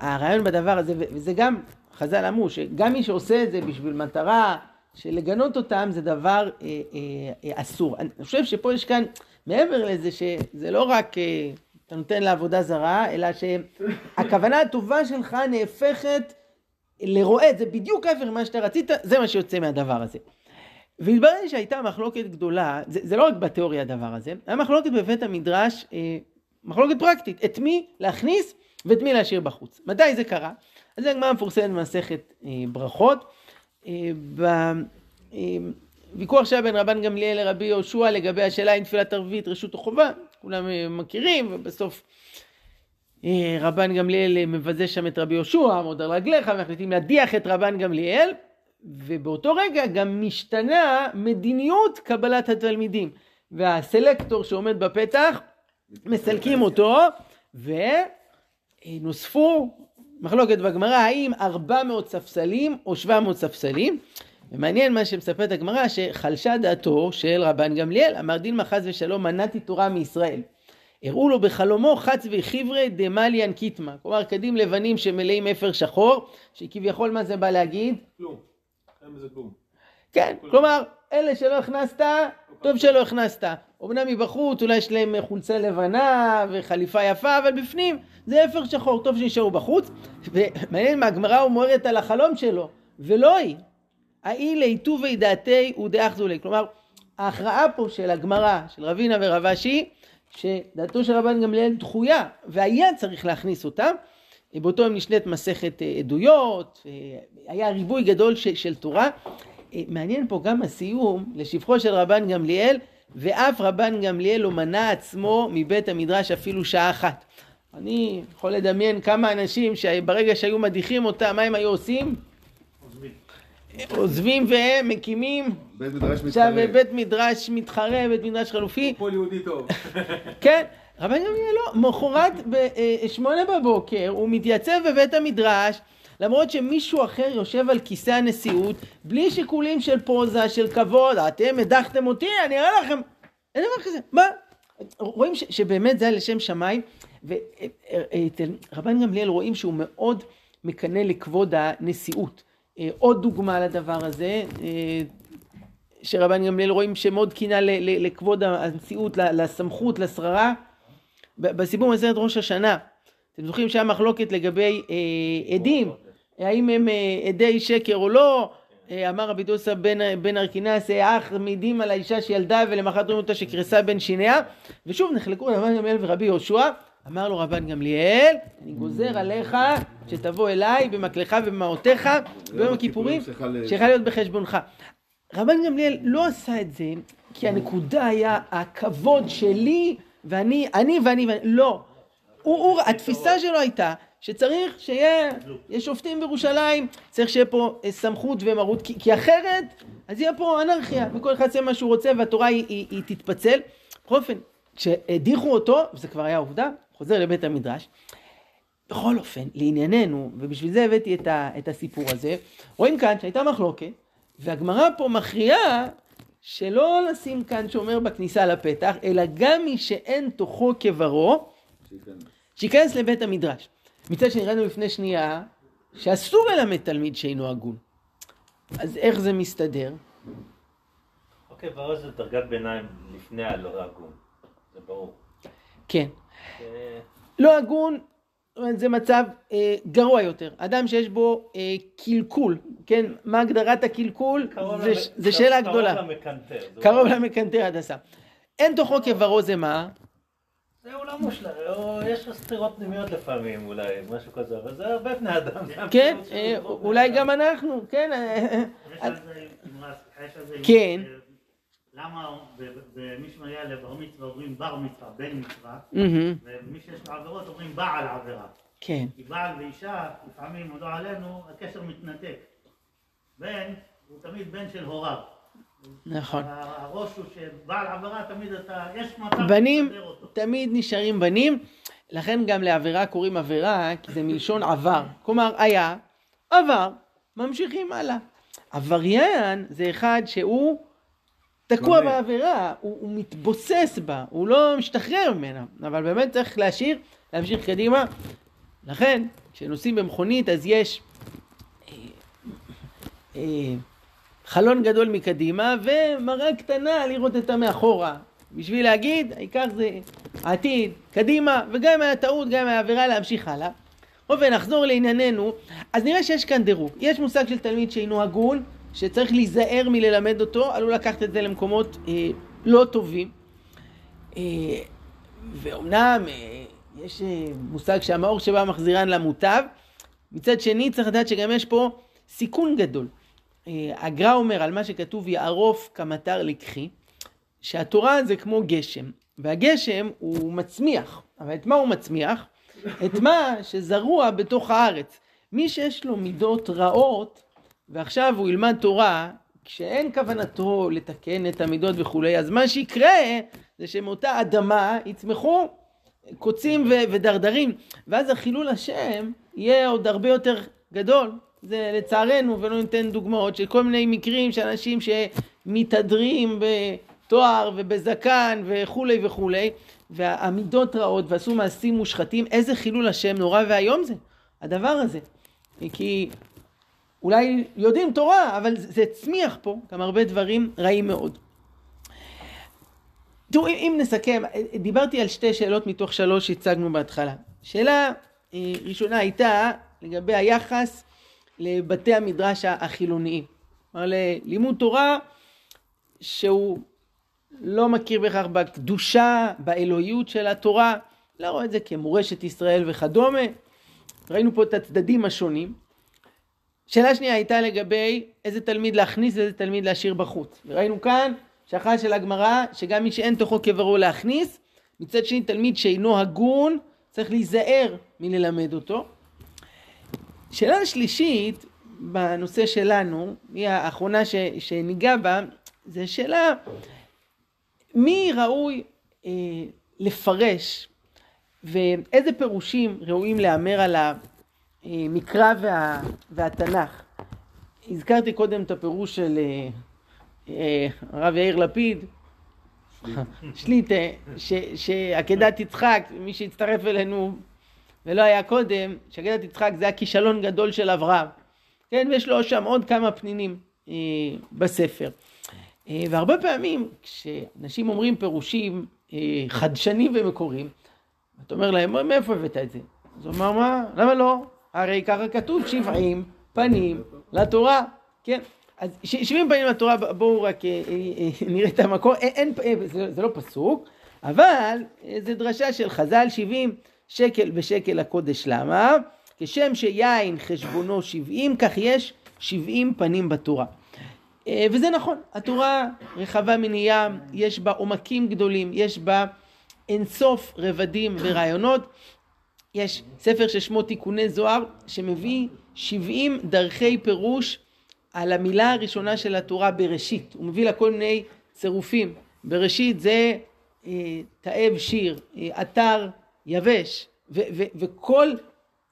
הרעיון בדבר הזה, וזה גם, חז"ל אמרו, שגם מי שעושה את זה בשביל מטרה של לגנות אותם, זה דבר אסור. אני חושב שפה יש כאן, מעבר לזה, שזה לא רק אה, אתה נותן לעבודה זרה, אלא שהכוונה הטובה שלך נהפכת לרועד, זה בדיוק ההפך ממה שאתה רצית, זה מה שיוצא מהדבר הזה. והתברר לי שהייתה מחלוקת גדולה, זה, זה לא רק בתיאוריה הדבר הזה, היה מחלוקת בבית המדרש, אה, מחלוקת פרקטית, את מי להכניס ואת מי להשאיר בחוץ. מתי זה קרה? אז זה הגמרא מפורסמת במסכת אה, ברכות. אה, בוויכוח שהיה בין רבן גמליאל לרבי יהושע לגבי השאלה אם תפילת ערבית רשות או חובה, כולם אה, מכירים, ובסוף אה, רבן גמליאל אה, מבזה שם את רבי יהושע, עמוד על רגליך, ומחליטים להדיח את רבן גמליאל, ובאותו רגע גם משתנה מדיניות קבלת התלמידים. והסלקטור שעומד בפתח, מסלקים אותו, ונוספו מחלוקת בגמרא, האם 400 ספסלים או 700 ספסלים. ומעניין מה שמספרת הגמרא, שחלשה דעתו של רבן גמליאל, אמר דילמה חס ושלום, מנעתי תורה מישראל. הראו לו בחלומו חץ וחיברי דמליאן קיטמה, כלומר קדים לבנים שמלאים אפר שחור, שכביכול מה זה בא להגיד?
כלום. אין בזה כלום.
כן, כלומר, אלה שלא הכנסת, טוב שלא הכנסת. אמנם מבחוץ אולי יש להם חולצה לבנה וחליפה יפה, אבל בפנים זה אפר שחור, טוב שנשארו בחוץ. ומעניין מה הגמרא אומרת על החלום שלו. ולא היא. האי ליטובי דעתי ודאחזו לי. כלומר, ההכרעה פה של הגמרא, של רבינה ורב אשי, שדעתו של רבן גמליאל דחויה, והיה צריך להכניס אותה. באותו יום נשנית מסכת אה, עדויות, היה ריבוי גדול של, של תורה. אה, מעניין פה גם הסיום לשבחו של רבן גמליאל, ואף רבן גמליאל לא מנע עצמו מבית המדרש אפילו שעה אחת. אני יכול לדמיין כמה אנשים שברגע שהיו מדיחים אותם, מה הם היו עושים? עוזבים והם מקימים
בית מדרש
עכשיו
מתחרה.
בית מדרש מתחרה, בית מדרש חלופי.
פועל יהודי טוב.
כן, רבן גמליאל לא, מחרת בשמונה בבוקר הוא מתייצב בבית המדרש למרות שמישהו אחר יושב על כיסא הנשיאות בלי שיקולים של פוזה, של כבוד, אתם הדחתם אותי, אני אראה לכם, אין דבר כזה, מה? רואים ש, שבאמת זה היה לשם שמיים ואצל רבן גמליאל רואים שהוא מאוד מקנא לכבוד הנשיאות. אה, עוד דוגמה לדבר הזה, אה, שרבן גמליאל רואים שמאוד קינה לכבוד הנשיאות, לסמכות, לשררה. בסיפור מסרט ראש השנה, אתם זוכרים שהיה מחלוקת לגבי אה, עדים, האם הם אה, עדי שקר או לא, אה, אמר רבי דוסה בן, בן ארקינס, אך מעידים על האישה שילדה ולמחרת רואים אותה שקרסה בין שיניה, ושוב נחלקו רבן גמליאל ורבי יהושע, אמר לו רבן גמליאל, אני גוזר עליך שתבוא אליי במקלך ובמעותיך ביום הכיפורים, שיכול להיות בחשבונך. רבן גמליאל לא עשה את זה כי הנקודה היה הכבוד שלי ואני, אני ואני ואני, לא. הוא, הוא, התפיסה שלו הייתה שצריך שיהיה, יש שופטים בירושלים, צריך שיהיה פה אה, סמכות ומרות, כי, כי אחרת אז יהיה פה אנרכיה, וכל אחד יעשה מה שהוא רוצה והתורה היא, היא, היא תתפצל. בכל אופן, כשהדיחו אותו, וזה כבר היה עובדה, חוזר לבית המדרש, בכל אופן, לענייננו, ובשביל זה הבאתי את, ה, את הסיפור הזה, רואים כאן שהייתה מחלוקת, והגמרא פה מכריעה שלא לשים כאן שומר בכניסה לפתח, אלא גם מי שאין תוכו כברו, שייכנס לבית המדרש. מצד שני, ראינו לפני שנייה שאסור ללמד תלמיד שאינו הגון. אז איך זה מסתדר?
אוקיי, ועוז זה דרגת ביניים לפני הלא הגון, זה ברור.
כן. לא הגון, זה מצב אה, גרוע יותר. אדם שיש בו אה, קלקול, כן? מה הגדרת הקלקול? זה,
למ-
זה שאלה
קרוב
גדולה.
למקנטר.
קרוב למקנטר הדסה. אין תוכו כברו זה מה?
זה אולי מושלם, או יש לו סתירות פנימיות לפעמים אולי, משהו כזה, אבל זה הרבה בני אדם.
כן, אה, אולי. גם אנחנו, כן. כן.
למה במי שמגיע לבר מצווה אומרים בר מצווה, בן מצווה, ומי שיש לו עבירות אומרים בעל עבירה.
כן,
כי בעל ואישה, לפעמים, לא עלינו, הקשר מתנתק. בן הוא תמיד בן של הוריו.
נכון.
הראש הוא שבעל עבירה תמיד אתה, יש מצב
בנים. תמיד נשארים בנים, לכן גם לעבירה קוראים עבירה, כי זה מלשון עבר. כלומר, היה, עבר, ממשיכים הלאה. עבריין זה אחד שהוא תקוע. בעבירה, הוא, הוא מתבוסס בה, הוא לא משתחרר ממנה, אבל באמת צריך להשאיר, להמשיך קדימה. לכן, כשנוסעים במכונית אז יש אה, אה, חלון גדול מקדימה ומראה קטנה לראות אותה מאחורה. בשביל להגיד, העיקר זה העתיד, קדימה, וגם אם היה טעות, גם אם היה עבירה, להמשיך הלאה. ונחזור לענייננו, אז נראה שיש כאן דירוג. יש מושג של תלמיד שאינו הגון, שצריך להיזהר מללמד אותו, עלול לקחת את זה למקומות אה, לא טובים. אה, ואומנם אה, יש אה, מושג שהמאור שבא מחזירן למוטב, מצד שני צריך לדעת שגם יש פה סיכון גדול. אה, הגר"א אומר על מה שכתוב יערוף כמטר לקחי, שהתורה זה כמו גשם, והגשם הוא מצמיח, אבל את מה הוא מצמיח? את מה שזרוע בתוך הארץ. מי שיש לו מידות רעות, ועכשיו הוא ילמד תורה, כשאין כוונתו לתקן את המידות וכולי, אז מה שיקרה זה שמאותה אדמה יצמחו קוצים ו- ודרדרים, ואז החילול השם יהיה עוד הרבה יותר גדול. זה לצערנו, ולא ניתן דוגמאות של כל מיני מקרים של אנשים שמתהדרים בתואר ובזקן וכולי וכולי, והמידות רעות ועשו מעשים מושחתים, איזה חילול השם נורא ואיום זה, הדבר הזה. כי אולי יודעים תורה, אבל זה הצמיח פה גם הרבה דברים רעים מאוד. תראו, אם, אם נסכם, דיברתי על שתי שאלות מתוך שלוש שהצגנו בהתחלה. שאלה אה, ראשונה הייתה לגבי היחס לבתי המדרש החילוניים. כלומר, ללימוד תורה שהוא לא מכיר בהכרח בקדושה, באלוהיות של התורה, לא רואה את זה כמורשת ישראל וכדומה. ראינו פה את הצדדים השונים. שאלה שנייה הייתה לגבי איזה תלמיד להכניס ואיזה תלמיד להשאיר בחוץ. וראינו כאן שהכרעה של הגמרא שגם מי שאין תוכו כברו להכניס, מצד שני תלמיד שאינו הגון צריך להיזהר מללמד אותו. שאלה שלישית בנושא שלנו, היא האחרונה ש, שניגע בה, זה שאלה מי ראוי אה, לפרש ואיזה פירושים ראויים להמר על המקרא וה, והתנ"ך. הזכרתי קודם את הפירוש של אה, אה, הרב יאיר לפיד, שליטה, שעקדת יצחק, מי שהצטרף אלינו ולא היה קודם, שעקדת יצחק זה הכישלון גדול של אברהם. כן, ויש לו שם עוד כמה פנינים אה, בספר. אה, והרבה פעמים כשאנשים אומרים פירושים אה, חדשנים ומקוריים, אתה אומר להם, מאיפה הבאת את זה? אז הוא אמר, מה? למה לא? הרי ככה כתוב שבעים פנים לתורה, כן? אז שבעים פנים לתורה, בואו רק אה, אה, אה, נראה את המקור, אין, זה, לא פסוק, אבל זה דרשה של חז"ל שבעים שקל ושקל לקודש למה? כשם שיין חשבונו שבעים, כך יש שבעים פנים בתורה. וזה נכון, התורה רחבה מני ים, יש בה עומקים גדולים, יש בה אינסוף רבדים ורעיונות. יש ספר ששמו תיקוני זוהר, שמביא שבעים דרכי פירוש על המילה הראשונה של התורה בראשית. הוא מביא לה כל מיני צירופים. בראשית זה אה, תאב שיר, אה, אתר יבש, ו- ו- וכל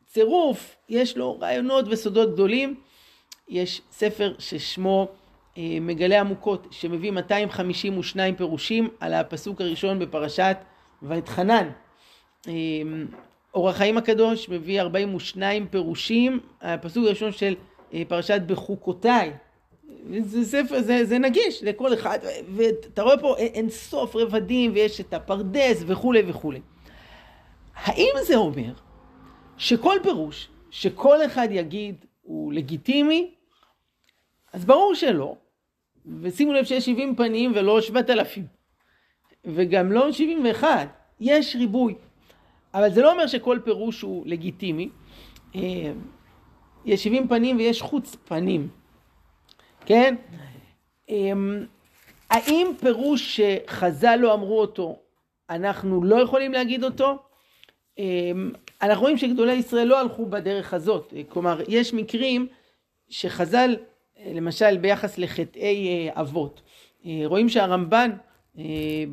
צירוף יש לו רעיונות וסודות גדולים. יש ספר ששמו אה, מגלה עמוקות, שמביא 252 פירושים על הפסוק הראשון בפרשת ואתחנן. אור החיים הקדוש מביא 42 פירושים, הפסוק הראשון של אה, פרשת בחוקותיי. זה ספר, זה, זה נגיש לכל אחד, ואתה רואה פה אין סוף רבדים ויש את הפרדס וכולי וכולי. האם זה אומר שכל פירוש שכל אחד יגיד הוא לגיטימי? אז ברור שלא. ושימו לב שיש 70 פנים ולא 7,000. וגם לא 71. יש ריבוי. אבל זה לא אומר שכל פירוש הוא לגיטימי. אה, יש 70 פנים ויש חוץ פנים, כן? אמ, האם פירוש שחז"ל לא אמרו אותו, אנחנו לא יכולים להגיד אותו? אמ, אנחנו רואים שגדולי ישראל לא הלכו בדרך הזאת, כלומר יש מקרים שחז"ל, למשל ביחס לחטאי אה, אבות, אה, רואים שהרמב"ן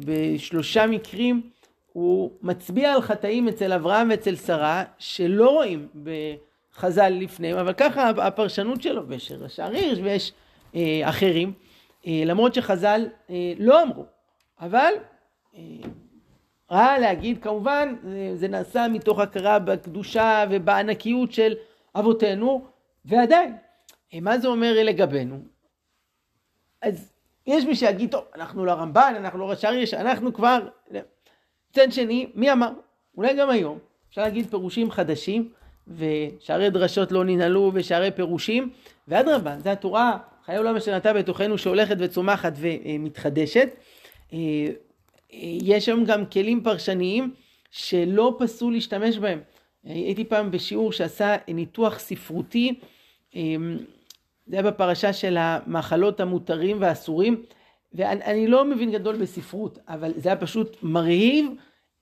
בשלושה מקרים הוא מצביע על חטאים אצל אברהם ואצל שרה שלא רואים בחז"ל לפניהם, אבל ככה הפרשנות שלו, ויש ראש הריש ויש אה, אחרים, אה, למרות שחז"ל אה, לא אמרו, אבל אה, רע להגיד, כמובן זה, זה נעשה מתוך הכרה בקדושה ובענקיות של אבותינו, ועדיין, אה, מה זה אומר לגבינו? אז יש מי שיגיד, טוב, אנחנו לא רמב"ן, אנחנו לא ראש הריש, אנחנו כבר... מצד שני, מי אמר? אולי גם היום, אפשר להגיד פירושים חדשים, ושערי דרשות לא ננעלו ושערי פירושים, ואדרבה, זה התורה, חיי עולם נטע בתוכנו שהולכת וצומחת ומתחדשת. אה, יש היום גם כלים פרשניים שלא פסו להשתמש בהם. הייתי פעם בשיעור שעשה ניתוח ספרותי, אה, זה היה בפרשה של המאכלות המותרים והאסורים. ואני לא מבין גדול בספרות, אבל זה היה פשוט מרהיב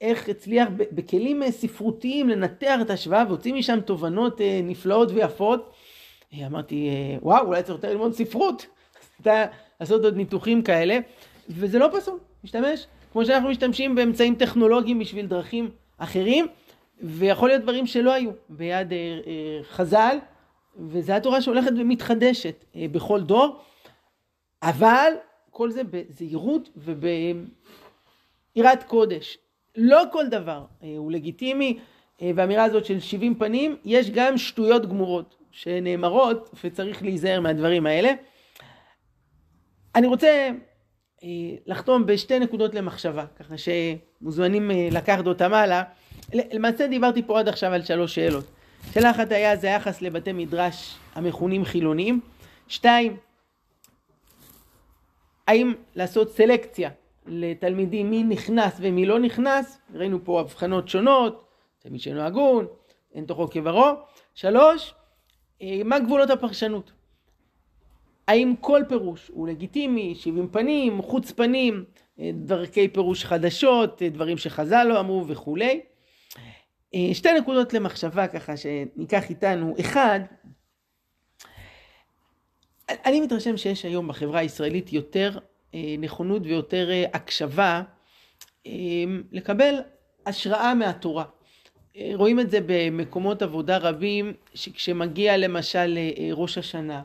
איך הצליח בכלים ספרותיים לנתח את ההשוואה והוציא משם תובנות אה, נפלאות ויפות. אה, אמרתי, אה, וואו, אולי צריך יותר ללמוד ספרות, לעשות עוד ניתוחים כאלה, וזה לא פסול, משתמש, כמו שאנחנו משתמשים באמצעים טכנולוגיים בשביל דרכים אחרים, ויכול להיות דברים שלא היו ביד חז"ל, וזו התורה שהולכת ומתחדשת בכל דור, אבל כל זה בזהירות וביראת קודש. לא כל דבר אה, הוא לגיטימי, אה, והאמירה הזאת של 70 פנים, יש גם שטויות גמורות שנאמרות, וצריך להיזהר מהדברים האלה. אני רוצה אה, לחתום בשתי נקודות למחשבה, ככה שמוזמנים לקחת אותם הלאה. למעשה דיברתי פה עד עכשיו על שלוש שאלות. שאלה אחת היה זה היחס לבתי מדרש המכונים חילוניים. שתיים, האם לעשות סלקציה לתלמידים מי נכנס ומי לא נכנס, ראינו פה הבחנות שונות, תלמיד שאינו הגון, אין תוכו כברו. שלוש, אה, מה גבולות הפרשנות? האם כל פירוש הוא לגיטימי, שבעים פנים, חוץ פנים, אה, דרכי פירוש חדשות, אה, דברים שחז"ל לא אמרו וכולי. שתי נקודות למחשבה ככה שניקח איתנו. אחד, אני מתרשם שיש היום בחברה הישראלית יותר נכונות ויותר הקשבה לקבל השראה מהתורה. רואים את זה במקומות עבודה רבים, שכשמגיע למשל אה, ראש השנה,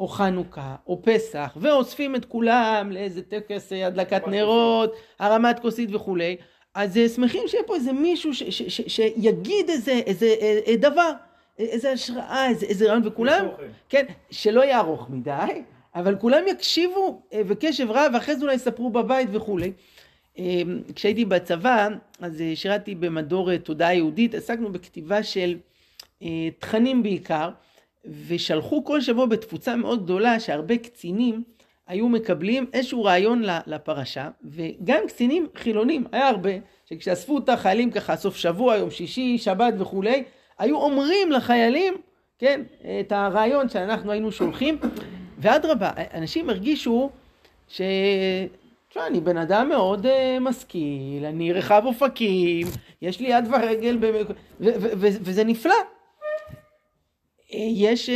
או חנוכה, או פסח, ואוספים את כולם לאיזה טקס אה, הדלקת נרות, הרמת כוסית וכולי, אז אה, שמחים שיהיה פה איזה מישהו ש, ש, ש, שיגיד איזה, איזה איזה דבר, איזה השראה, איזה, איזה רעיון, וכולם, כן, שלא יהיה ארוך מדי, אבל כולם יקשיבו בקשב רב, ואחרי זה אולי יספרו בבית וכולי. אמ, כשהייתי בצבא, אז אה, שירתי במדור אה, תודעה יהודית, עסקנו בכתיבה של אה, תכנים בעיקר, ושלחו כל שבוע בתפוצה מאוד גדולה שהרבה קצינים היו מקבלים איזשהו רעיון לפרשה, וגם קצינים חילונים, היה הרבה, שכשאספו את החיילים ככה סוף שבוע, יום שישי, שבת וכולי, היו אומרים לחיילים, כן, את הרעיון שאנחנו היינו שולחים, ואדרבה, אנשים הרגישו ש... תשמע, אני בן אדם מאוד uh, משכיל, אני רחב אופקים, יש לי יד ורגל, במק... וזה נפלא. אה, יש uh,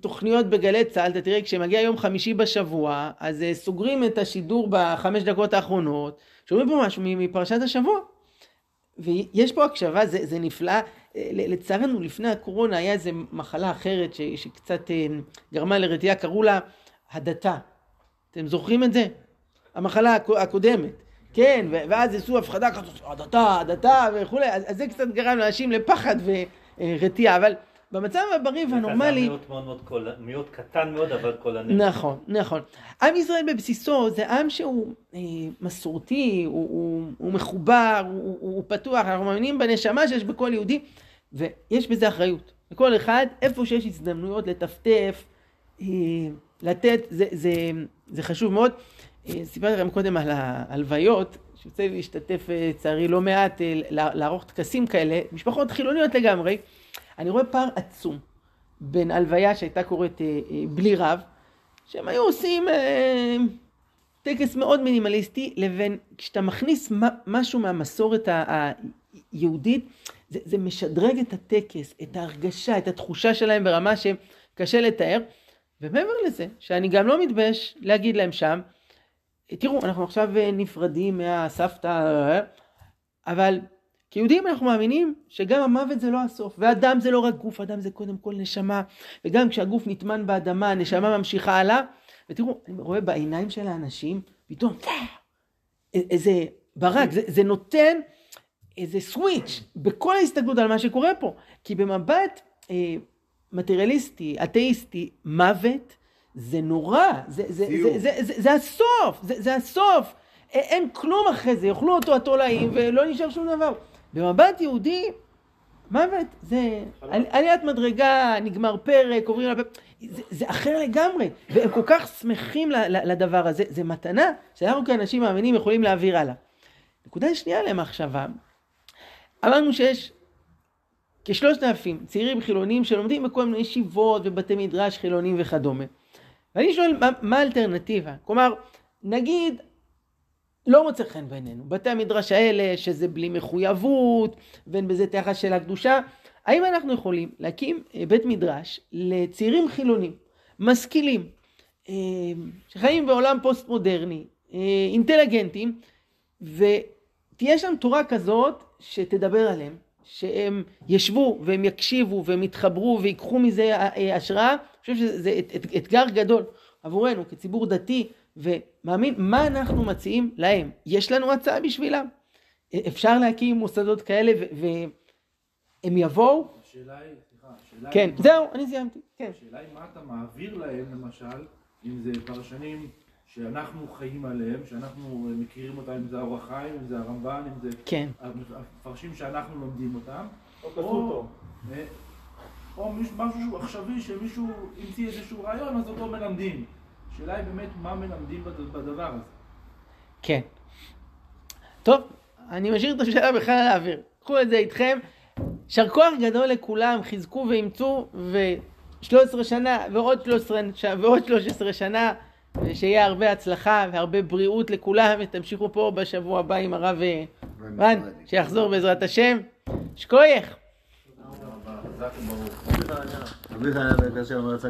תוכניות בגלי צה"ל, אתה תראה, כשמגיע יום חמישי בשבוע, אז uh, סוגרים את השידור בחמש דקות האחרונות, שומעים פה משהו מפרשת השבוע. ויש פה הקשבה, זה, זה נפלא. לצערנו, לפני הקורונה היה איזו מחלה אחרת ש, שקצת גרמה לרתיעה, קראו לה הדתה. אתם זוכרים את זה? המחלה הקודמת, כן, ואז עשו הפחדה כזאת, הדתה, הדתה וכולי, אז, זה קצת גרם לאנשים לפחד ורתיעה, אבל במצב הבריא והנורמלי...
זה מיעוט מאוד מאוד קול, מיעוט קטן מאוד, אבל קולני.
נכון, נכון. עם ישראל בבסיסו זה עם שהוא אה, מסורתי, הוא, הוא, הוא מחובר, הוא, הוא, הוא פתוח, אנחנו מאמינים בנשמה שיש בכל יהודי, ויש בזה אחריות. לכל אחד, איפה שיש הזדמנויות לטפטף, אה, לתת, זה, זה, זה חשוב מאוד. אה, סיפרתי לכם קודם על ההלוויות, שיוצא לי להשתתף אה, לצערי לא מעט, אה, לערוך טקסים כאלה, משפחות חילוניות לגמרי, אני רואה פער עצום בין הלוויה שהייתה קורית בלי רב, שהם היו עושים טקס מאוד מינימליסטי, לבין כשאתה מכניס משהו מהמסורת היהודית, זה, זה משדרג את הטקס, את ההרגשה, את התחושה שלהם ברמה שקשה לתאר. ומעבר לזה, שאני גם לא מתבייש להגיד להם שם, תראו, אנחנו עכשיו אה, נפרדים מהסבתא, אבל כיהודים אנחנו מאמינים שגם המוות זה לא הסוף, ואדם זה לא רק גוף, אדם זה קודם כל נשמה, וגם כשהגוף נטמן באדמה, הנשמה ממשיכה הלאה, ותראו, אני רואה בעיניים של האנשים, פתאום, איזה ברק, זה, זה נותן איזה סוויץ' בכל ההסתכלות על מה שקורה פה, כי במבט אה, מטריאליסטי, אתאיסטי, מוות זה נורא, זה, זה, זה, זה, זה, זה הסוף, זה, זה הסוף. אין כלום אחרי זה, יאכלו אותו התולעים ולא נשאר שום דבר. במבט יהודי, מוות זה על, עליית מדרגה, נגמר פרק, עוברים על הפרק, זה, זה אחר לגמרי, והם כל כך שמחים ל, ל, לדבר הזה, זה מתנה שאנחנו כאנשים מאמינים יכולים להעביר הלאה. נקודה שנייה למחשבה, אמרנו שיש כשלושת אלפים צעירים חילונים שלומדים בכל מיני ישיבות ובתי מדרש חילונים וכדומה. ואני שואל, מה, מה האלטרנטיבה? כלומר, נגיד, לא מוצא חן בעינינו, בתי המדרש האלה, שזה בלי מחויבות, ואין בזה את היחס של הקדושה, האם אנחנו יכולים להקים אה, בית מדרש לצעירים חילונים, משכילים, אה, שחיים בעולם פוסט מודרני, אה, אינטליגנטים, ותהיה שם תורה כזאת שתדבר עליהם, שהם ישבו והם יקשיבו והם יתחברו ויקחו מזה השראה, אני חושב שזה אתגר גדול עבורנו כציבור דתי ומאמין, מה אנחנו מציעים להם? יש לנו הצעה בשבילם? אפשר להקים מוסדות כאלה והם יבואו?
השאלה היא, סליחה, השאלה
כן,
היא...
זהו, אני סיימתי, כן.
השאלה היא מה אתה מעביר להם למשל, אם זה פרשנים שאנחנו חיים עליהם, שאנחנו מכירים אותם, אם זה האור החיים, אם זה הרמב"ן, אם זה...
כן.
המפרשים שאנחנו לומדים אותם.
או אותו.
או מישהו- משהו עכשווי, שמישהו המציא איזשהו רעיון, אז אותו מלמדים. השאלה היא באמת מה מלמדים בד- בדבר הזה.
כן. טוב, אני משאיר את השאלה בכלל על האוויר. קחו את זה איתכם. יישר כוח גדול לכולם, חזקו ואימצו, ו-13 שנה ועוד 13, ש- ועוד 13 שנה, ושיהיה הרבה הצלחה והרבה בריאות לכולם, ותמשיכו פה בשבוע הבא עם הרב אה, רן, שיחזור בעזרת השם. שקוייך.